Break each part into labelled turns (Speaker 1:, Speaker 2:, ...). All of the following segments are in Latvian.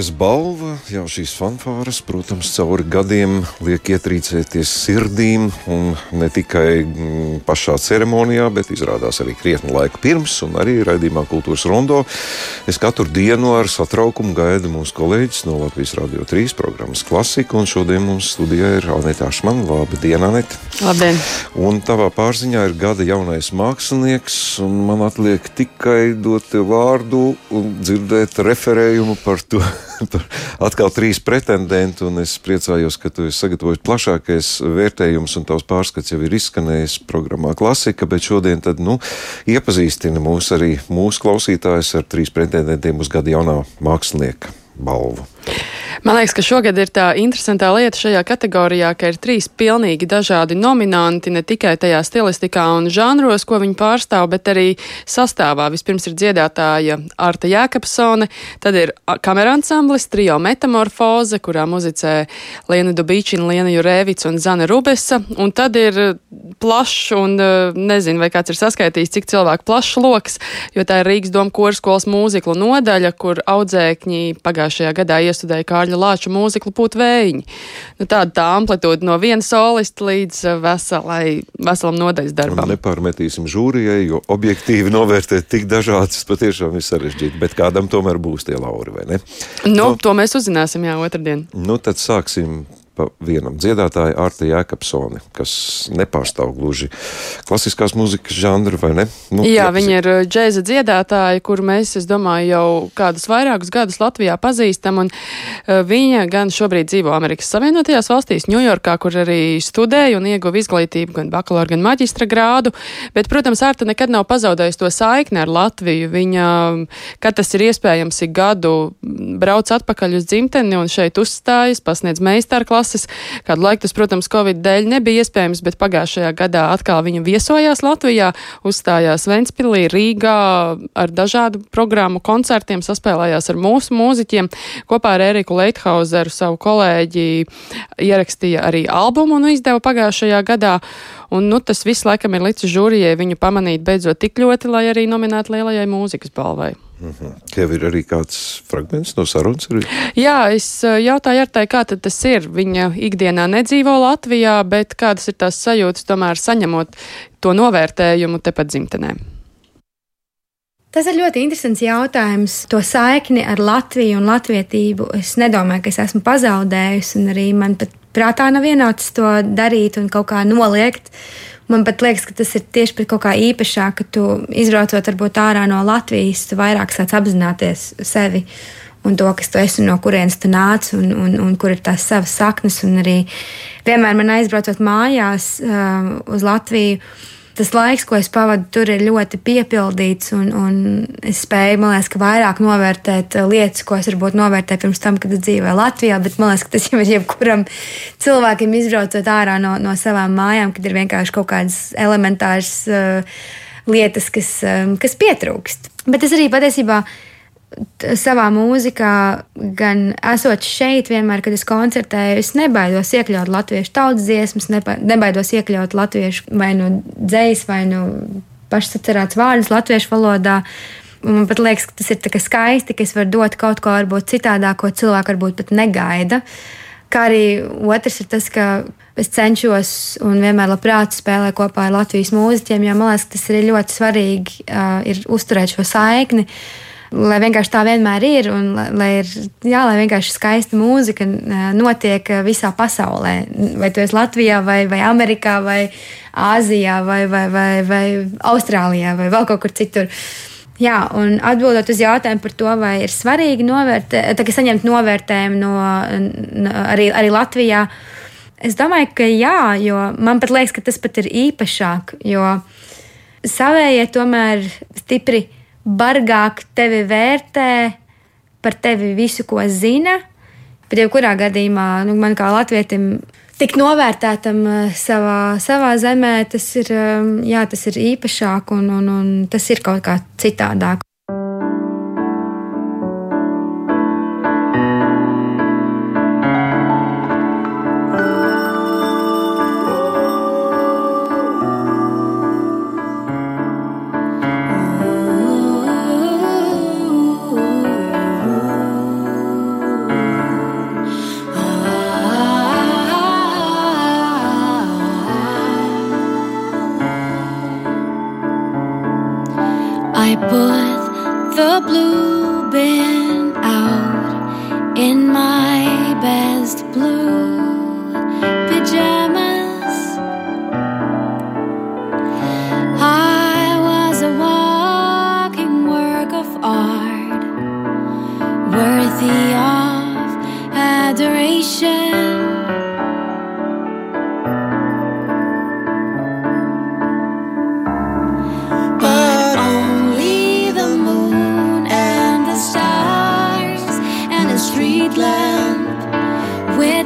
Speaker 1: Lielā mūzikas balva, jau šīs fanfāras, protams, cauri gadiem liek ietrīcēties sirdīm, un ne tikai mm, pašā ceremonijā, bet izrādās arī krietni laika pirms, un arī raidījumā Kultūras Rondo. Es katru dienu ar satraukumu gaidu mūsu kolēģis no Latvijas Radio 3 programmas Klasika, un šodien mums studijā ir Anita Ašmana. Labi, diena, Anita!
Speaker 2: Labdien!
Speaker 1: Un tavā pārziņā ir gada jaunais mākslinieks, un man atliek tikai dot vārdu un dzirdēt referējumu par to. par atkal trīs pretendenti, un es priecājos, ka tu esi sagatavojis plašākais vērtējums, un tavs pārskats jau ir izskanējis programmā Klasika, bet šodien tad, nu, iepazīstina mūs arī mūsu klausītājs ar trīs pretendentiem uz gada jaunā mākslinieka balvu.
Speaker 2: Man liekas, ka šogad ir tā interesantā lieta šajā kategorijā, ka ir trīs pilnīgi dažādi nominanti, ne tikai tajā stilistikā un žanros, ko viņi pārstāv, bet arī sastāvā. Vispirms ir dziedātāja Arta Jēkabsone, tad ir kameransamblis trio Metamorfoze, kurā muzicē Liena Dubīčina, Liena Jurēvic un Zana Rubesa, un tad ir plašs un nezinu, vai kāds ir saskaitījis, cik cilvēku plašs loks, jo tā ir Rīgas doma korskolas mūziklu nodaļa, kur audzēkņi pagājušajā gadā iestudēja Kārļa Lāča mūziklu Pūt vējiņi. Nu, tāda tā amplitūda no viena solista līdz veselai, veselam nodaļas darbam.
Speaker 1: Un nepārmetīsim žūrijai, jo objektīvi novērtēt tik dažādas patiešām ir sarežģīti, bet kādam tomēr būs tie lauri, vai ne?
Speaker 2: Nu, nu to mēs uzzināsim, jā, otrdien.
Speaker 1: Nu, tad sāksim pa vienam dziedātājam, Arta Jēkabsoni, kas nepārstāv gluži klasiskās mūzikas žanru, vai ne?
Speaker 2: Nu, Jā, viņa ir uh, džēza dziedātāja, kuru mēs, es domāju, jau kādus vairākus gadus Latvijā pazīstam, un uh, viņa gan šobrīd dzīvo Amerikas Savienotajās valstīs, Ņujorkā, kur arī studēja un ieguva izglītību, gan bakalaura, gan maģistra grādu, bet, protams, Arta nekad nav pazaudējusi to saikni ar Latviju. Viņa, kad tas ir iespējams, ik gadu brauc atpakaļ uz dzimteni un šeit uzstājas, pasniedz meistarklasi klases. Kādu laiku tas, protams, Covid dēļ nebija iespējams, bet pagājušajā gadā atkal viņa viesojās Latvijā, uzstājās Ventspilī, Rīgā ar dažādu programmu koncertiem, saspēlējās ar mūsu mūziķiem. Kopā ar Eriku Leithauseru, savu kolēģi, ierakstīja arī albumu un izdeva pagājušajā gadā. Un, nu, tas viss laikam ir līdz žūrijai viņu pamanīt beidzot tik ļoti, lai arī nominētu lielajai mūzikas balvai.
Speaker 1: Mm -hmm. Tev ir arī kāds fragments no sarunas? Arī?
Speaker 2: Jā, es eh, jautāju Artai, kā tas ir. Viņa ikdienā nedzīvo Latvijā, bet kādas ir tās sajūtas tomēr saņemot to novērtējumu tepat dzimtenē?
Speaker 3: Tas ir ļoti interesants jautājums. To saikni ar Latviju un latvietību es nedomāju, ka es esmu pazaudējusi, un arī man pat prātā nav ienācis to darīt un kaut kā noliegt. Man pat liekas, ka tas ir tieši kaut kā īpašāk, ka tu izbraucot varbūt ārā no Latvijas, tu vairāk sāc apzināties sevi un to, kas tu esi, no kurienes tu nāc un, un, un kur ir tās savas saknes. Un arī vienmēr man aizbraucot mājās uh, uz Latviju tas laiks, ko es pavadu tur, ir ļoti piepildīts. Un, un es spēju, man liekas, vairāk novērtēt uh, lietas, ko es varbūt novērtēju pirms tam, kad dzīvoju Latvijā. Bet man liekas, ka tas jau ir jebkuram cilvēkam izbraucot ārā no, no savām mājām, kad ir vienkārši kaut kādas elementāras uh, lietas, kas, um, kas pietrūkst. Bet es arī patiesībā savā mūzikā, gan esot šeit, vienmēr, kad es koncertēju, es nebaidos iekļaut latviešu tautas dziesmas, nebaidos iekļaut latviešu vai nu dzējas, vai nu pašsacerēts vārdus latviešu valodā. Man pat liekas, ka tas ir skaisti, ka es varu dot kaut ko varbūt citādāk, ko cilvēki varbūt pat negaida. Kā arī otrs ir tas, ka es cenšos un vienmēr labprāt spēlēju kopā ar Latvijas mūziķiem, jo man liekas, tas ir ļoti svarīgi uh, ir uzturēt šo saikni. Uh, lai vienkārši tā vienmēr ir un lai, lai ir jā, lai vienkārši skaista mūzika notiek visā pasaulē. Vai tu esi Latvijā, vai, vai Amerikā, vai Āzijā, vai, vai, vai, vai Austrālijā, vai vēl kaut kur citur. Jā, un atbildot uz jautājumu par to, vai ir svarīgi novērtēt, saņemt novērtējumu no, no, arī, arī Latvijā, es domāju, ka jā, jo man pat liekas, ka tas pat ir īpašāk, jo savējie tomēr stipri bargāk tevi vērtē par tevi visu, ko zina. Bet, jebkurā gadījumā, nu, man kā latvietim, tik novērtētam eh, savā, savā zemē, tas ir, eh, jā, tas ir īpašāk un, un, un tas ir kaut kā citādāk.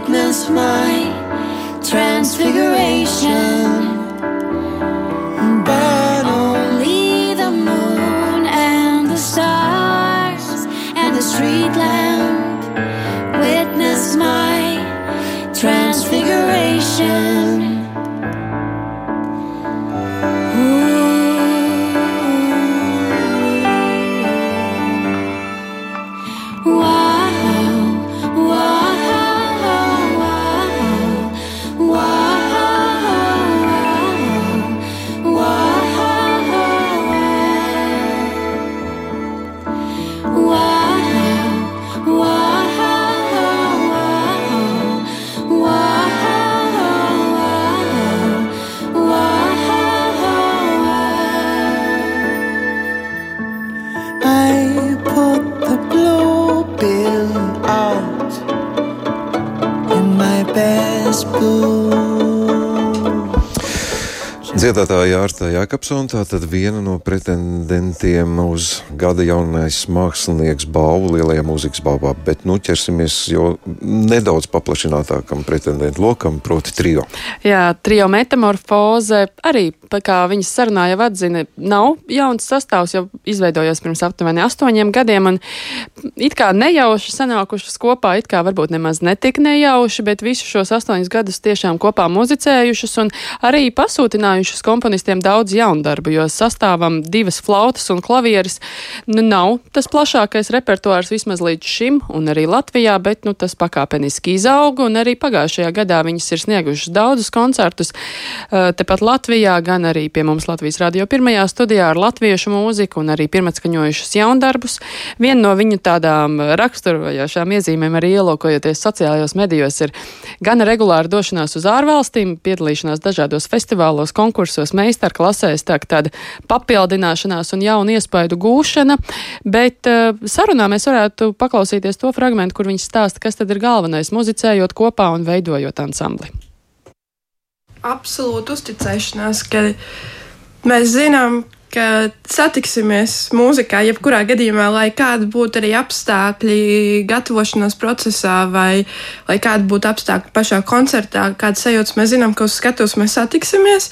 Speaker 4: Witness my transfiguration.
Speaker 1: Dziedātāja Ārta Jākapsona, tātad viena no pretendentiem uz gada jaunais mākslinieks balvu lielajā mūzikas balvā, bet nu ķersimies jau nedaudz paplašinātākam pretendentu lokam, proti trio.
Speaker 2: Jā, trio metamorfoze arī, kā viņas sarunā jau atzina, nav jauns sastāvs, jau izveidojos pirms aptuveni astoņiem gadiem, un it kā nejauši sanākušas kopā, it kā varbūt nemaz netik nejauši, bet visus šos astoņus gadus tiešām kopā muzicējušas un arī pasūtinājušas komponistiem daudz jaundarbu, jo sastāvam divas flautas un klavieres, nu nav tas plašākais repertuārs vismaz līdz šim, un arī Latvijā, bet nu tas pakāpeniski izauga, un arī pagājušajā gadā viņas ir sniegušas daudzus koncertus, uh, tepat Latvijā, gan arī pie mums Latvijas radio pirmajā studijā ar latviešu mūziku, un arī pirmatskaņojušas jaundarbus. Viena no viņu tādām raksturojošām iezīmēm arī ielūkojoties sociālajos medijos ir gan regulāra došanās uz ārvalstīm, piedalīšanās dažādos festivālos, konkursos, meistarklasēs, tā tāda papildināšanās un jaunu iespaidu gūšana, bet uh, sarunā mēs varētu paklausīties to fragmentu, kur viņš stāsta, kas tad ir galvenais muzicējot kopā un veidojot ansambli.
Speaker 5: absolūta uzticēšanās, ka mēs zinām, ka satiksimies mūzikā, jebkurā gadījumā, lai kādi būtu arī apstākļi gatavošanās procesā, vai lai kādi būtu apstākļi pašā koncertā, kādas sajūtas mēs zinām, ka uz skatuves mēs satiksimies.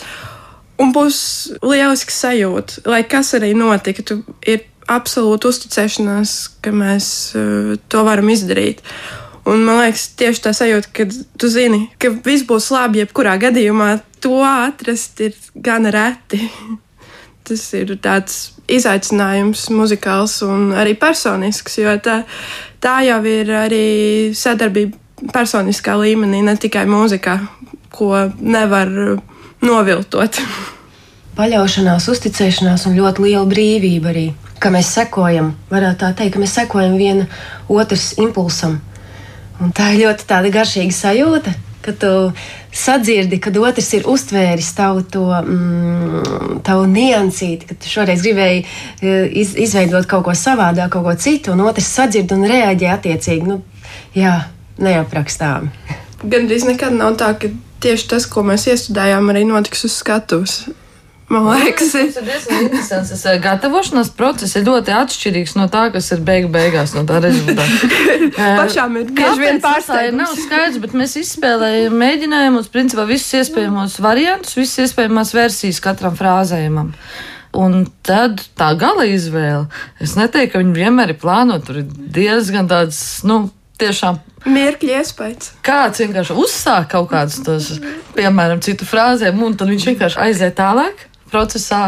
Speaker 5: Un būs lieliski sajūta, lai kas arī notiktu. Ir absolūta uzticēšanās, ka mēs uh, to varam izdarīt. Un man liekas, tieši tā sajūta, ka tu zini, ka viss būs labi, jebkurā gadījumā to atrast ir gan reti. Tas ir tāds izaicinājums, muzikāls un arī personisks, jo tā, tā jau ir arī sadarbība personiskā līmenī, ne tikai mūzikā, ko nevar noviltot.
Speaker 6: Paļaušanās, uzticēšanās un ļoti liela brīvība arī. Ka mēs sekojam, varētu tā teikt, ka mēs sekojam viena otras impulsam. Un tā ir ļoti garšīga sajūta, kad tu sadzirdi, kad otrs ir uztvēris tavu, to, mm, tavu niansīti, ka tu šoreiz gribēji eh, iz, izveidot kaut ko savādāk, kaut ko citu, un otrs sadzird un reaģē attiecīgi. Nu, jā, neaprakstām.
Speaker 5: Gan arī nekad nav tā, ka tieši tas, ko mēs iestudējām, arī notiks uz skatuves. Man liekas,
Speaker 7: tas ir diezgan interesants. Tas eh, gatavošanās process ir ļoti atšķirīgs no tā, kas ir beigu beigās, no tā rezultāta.
Speaker 5: pašām ir bieži vien
Speaker 7: ir? Nav
Speaker 5: pārsteigums.
Speaker 7: skaidrs, bet mēs izspēlējam mēģinājumus, principā visus iespējamos variantus, visas iespējamās versijas katram frāzējumam. Un tad tā gala izvēle. Es neteiktu, ka viņi vienmēr ir plānoti. Tur ir diezgan tāds, nu, tiešām
Speaker 5: Mirkļi iespējas.
Speaker 7: kāds vienkārši uzsāk kaut kādus tos, piemēram, citu frāzēm, un tad viņš vienkārši aiziet tālāk. Procesā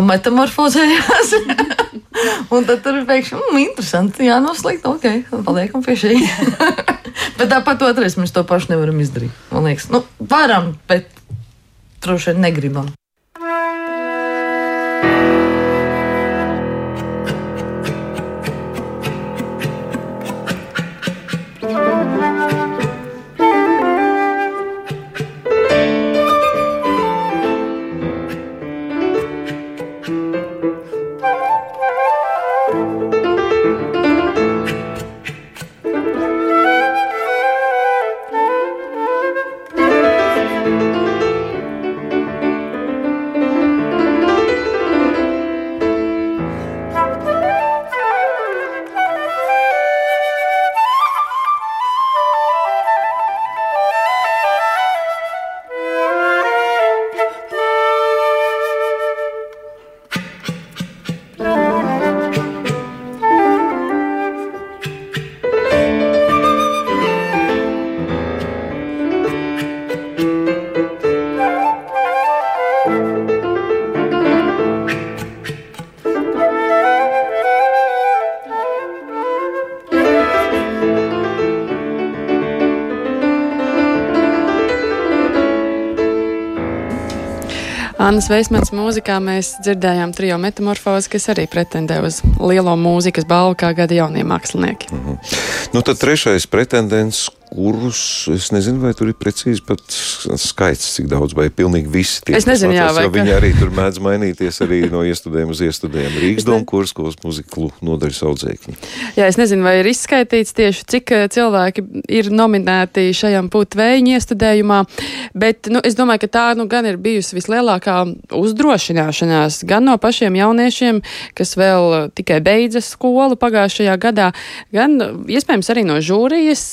Speaker 7: metamorfozējās. un tad tur pēkšņi, mm, interesanti, jā, noslēgt, ok, paliekam pie šī. bet tāpat otrais mēs to pašu nevaram izdarīt. Man liekas, nu, varam, bet droši vien negribam.
Speaker 2: Annas Veismanas mūzikā mēs dzirdējām trio metamorfozi, kas arī pretendē uz lielo mūzikas balvu kā gada jaunie mākslinieki.
Speaker 1: Nu, tad trešais pretendents, kurus es nezinu, vai tur ir precīzi pat skaits, cik daudz, vai pilnīgi visi tie.
Speaker 2: Es nezinu, jā, vai ka-
Speaker 1: viņi arī tur mēdz mainīties arī no iestudējuma uz iestudējumu. Rīgas
Speaker 2: Es ne-
Speaker 1: kurs, ko muziklu nodaļas audzēkņi.
Speaker 2: Jā, es nezinu, vai ir izskaitīts tieši, cik eh, cilvēki ir nominēti šajam putvēju iestudējumā, bet nu, es domāju, ka tā nu, gan ir bijusi vislielākā uzdrošināšanās gan no pašiem jauniešiem, kas vēl eh, tikai beidza skolu pagājušajā gadā, gan eh, iespējams arī no žūrijas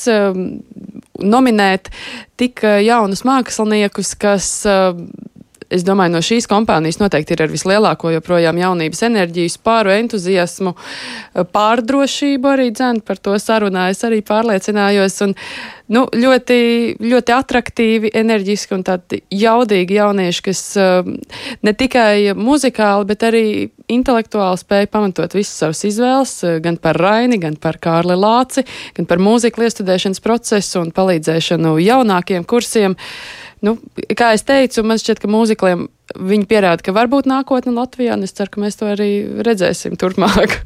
Speaker 2: nominēt tik eh, jaunus māksliniekus, kas eh, Es domāju, no šīs kompānijas noteikti ir ar vislielāko joprojām jaunības enerģiju, spāru, entuziasmu, pārdrošību arī dzēnu. Par to sarunā es arī pārliecinājos. Un, nu, ļoti, ļoti attraktīvi, enerģiski un tādi jaudīgi jaunieši, kas uh, ne tikai muzikāli, bet arī intelektuāli spēja pamatot visas savas izvēles, uh, gan par Raini, gan par Kārli Lāci, gan par mūziku iestudēšanas procesu un palīdzēšanu jaunākiem kursiem. Nu, kā jau teicu, man šķiet, ka mūzikliem viņi pierāda, ka var būt nākotne Latvijā, un es ceru, ka mēs to arī redzēsim turpmāk.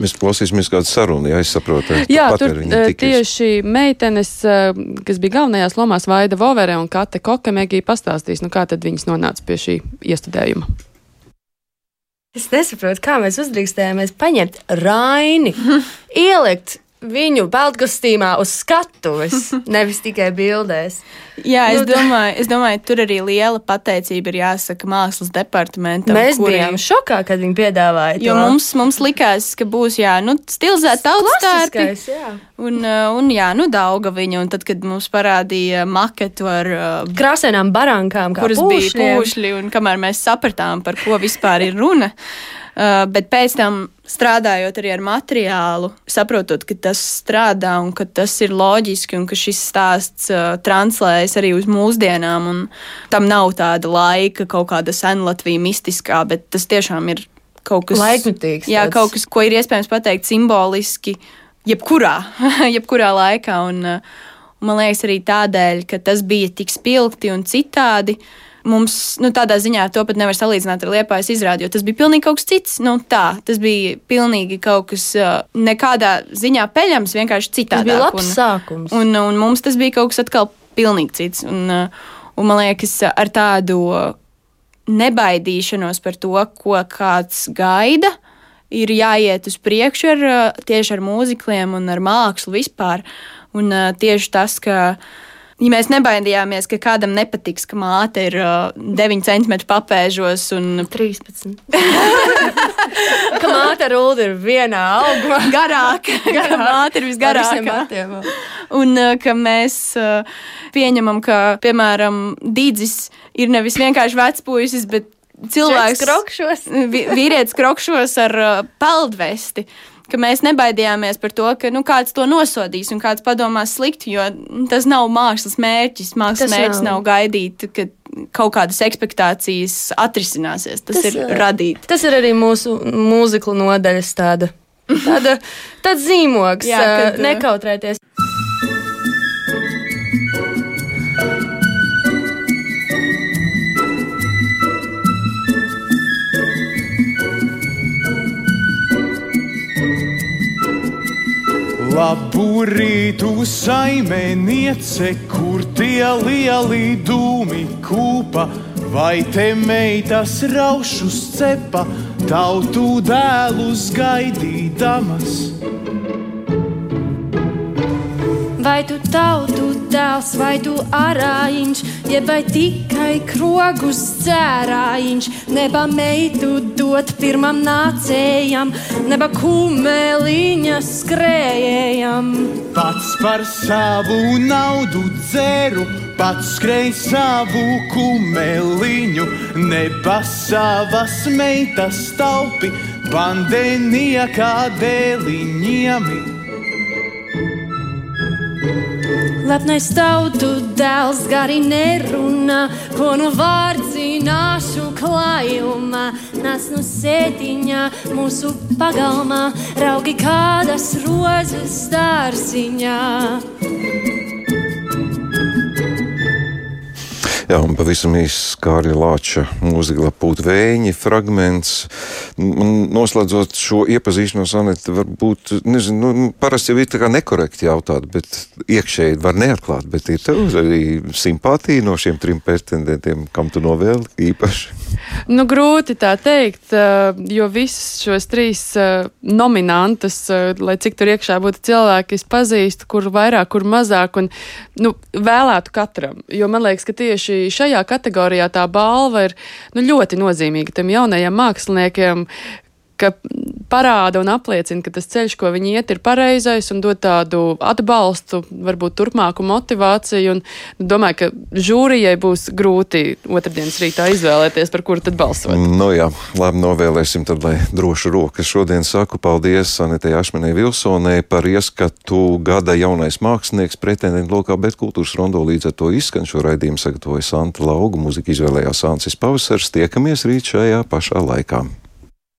Speaker 1: Mēs klausīsimies kādu sarunu, ja es saprotu.
Speaker 2: Jā,
Speaker 1: pat
Speaker 2: tur eh, tieši meitenes, eh, kas bija galvenajās lomās, Vaida Vovere un Kate Koka, Megija pastāstīs, nu kā tad viņas nonāca pie šī iestudējuma.
Speaker 8: Es nesaprotu, kā mēs uzdrīkstējāmies paņemt Raini, ielikt viņu peltkostīmā uz skatuves, nevis tikai bildēs.
Speaker 9: Jā, es,
Speaker 8: Nu,
Speaker 9: domāju, es domāju, tur arī liela pateicība ir jāsaka mākslas departamentam.
Speaker 8: Mēs
Speaker 9: kuri-
Speaker 8: bijām šokā, kad viņi piedāvāja
Speaker 9: Jo
Speaker 8: to.
Speaker 9: mums, mums likās, ka būs jā, nu, stilizēta tautstērpi.
Speaker 8: Klasiskais, jā.
Speaker 9: Un, uh, un jā, nu, dauga viņa. Un tad, kad mums parādīja maketu ar uh,
Speaker 8: Krāsainām barankām, kā
Speaker 9: kuras bija
Speaker 8: pūšļiem.
Speaker 9: pūšļi, un kamēr mēs sapratām, par ko vispār ir runa. Uh, bet pēc tam, strādājot arī ar materiālu, saprotot, ka tas strādā un ka tas ir loģiski un ka šis stāsts uh, translējas arī uz mūsdienām, un tam nav tāda laika, kaut kāda senlatvija mistiskā, bet tas tiešām ir kaut kas
Speaker 8: Laikmetīgs
Speaker 9: Jā,
Speaker 8: tāds.
Speaker 9: kaut kas, ko ir iespējams pateikt simboliski, jebkurā, jebkurā laikā. Un, uh, man liekas, arī tādēļ, ka tas bija tik spilgti un citādi. Mums nu, tādā ziņā to pat nevar salīdzināt ar liepājas izrādi, jo tas bija pilnīgi kaut kas cits. Nu, tā, tas bija pilnīgi kaut kas uh, nekādā ziņā peļams, vienkārši
Speaker 8: Tas
Speaker 9: citādi.
Speaker 8: bija labs sākums.
Speaker 9: Un, un mums tas bija kaut kas atkal pilnīgi cits. Un, uh, un man liekas, ar tādu nebaidīšanos par to, ko kāds gaida, ir jāiet uz priekšu ar, uh, tieši ar mūzikliem un ar mākslu vispār. Un uh, tieši tas, ka ja mēs nebaidījāmies, ka kādam nepatiks, ka māte ir uh, 9 centimetru papēžos un
Speaker 8: 13. Ka māte ulu ir vienā augumā.
Speaker 9: garāka. ka māte ir visgarākā. Un uh, ka mēs uh, pieņemam, ka, piemēram, Dīdzis ir nevis vienkārši vecpuisis, bet cilvēks,
Speaker 8: krokšos.
Speaker 9: vīrietis krokšos ar uh, peldvesti. Ka mēs nebaidījāmies par to, ka nu, kāds to nosodīs un kāds padomās slikti, jo tas nav mākslas mērķis. Mākslas
Speaker 8: Tas
Speaker 9: mērķis
Speaker 8: nav.
Speaker 9: nav gaidīt, ka kaut kādas expectācijas atrisināsies. Tas, tas ir radīt.
Speaker 8: Tas ir arī mūsu mūziklu nodaļas tāda. Tāda, tāds zīmogs,
Speaker 9: Jā, kad,
Speaker 8: nekautrēties.
Speaker 10: Labu rītu saimeniece, kur tie lieli dūmi kūpa, vai te meitas raušus cepa, tautu dēlus gaidīdamas.
Speaker 4: Vai tu tautu dēls, vai tu arājiņš, jeb vai tikai krogus dzērājiņš, neba meitu dot pirmam nācējam, neba kumeliņa skrējējam.
Speaker 10: Pats par savu naudu dzēru, pats skrēj savu kumeliņu, neba savas meitas taupi, pandēniekā dēliņiem.
Speaker 4: Lepnais tautu dēls gari nerunā, ko nu vārdzināšu klājumā. Nāc nu sēdiņā, mūsu pagalmā, raugi kādas rozes dārziņā.
Speaker 1: Jā, un pavisam īsts Kārļa Lāča mūzika pūt vēņi fragments. Noslēdzot šo iepazīšanos, Anita, varbūt, nezinu, nu, parasti jau ir tā kā nekorekti jautāt, bet iekšēji var neatklāt, bet ir tev arī simpātija no šiem trim pretendentiem, kam tu novēli īpaši?
Speaker 2: Nu, grūti tā teikt, eh, jo visus šos trīs eh, nominantus, eh, lai cik tur iekšā būtu cilvēki, es pazīstu, kur vairāk, kur mazāk, un nu, vēlētu katram. Jo man liekas, ka tieši šajā kategorijā tā balva ir nu, ļoti nozīmīga tam jaunajiem māksliniekiem, ka parāda un apliecina, ka tas ceļš, ko viņi iet, ir pareizais un dod tādu atbalstu, varbūt turpmāku motivāciju. Un domāju, ka žūrijai būs grūti otrdienas rītā izvēlēties, par kuru tad balsot.
Speaker 1: Nu jā, labi, novēlēsim tad, lai droši rokas. Šodien saku paldies Anitei Ašmenei Vilsonai par ieskatu gada jaunais mākslinieks pretendentu lokā, bet kultūras rondo līdz ar to izskan šo raidījumu sagatavoja Santa Lauga, mūzika izvēlējās Ancis Pavasars. Tiekamies rīt šajā pašā laikā.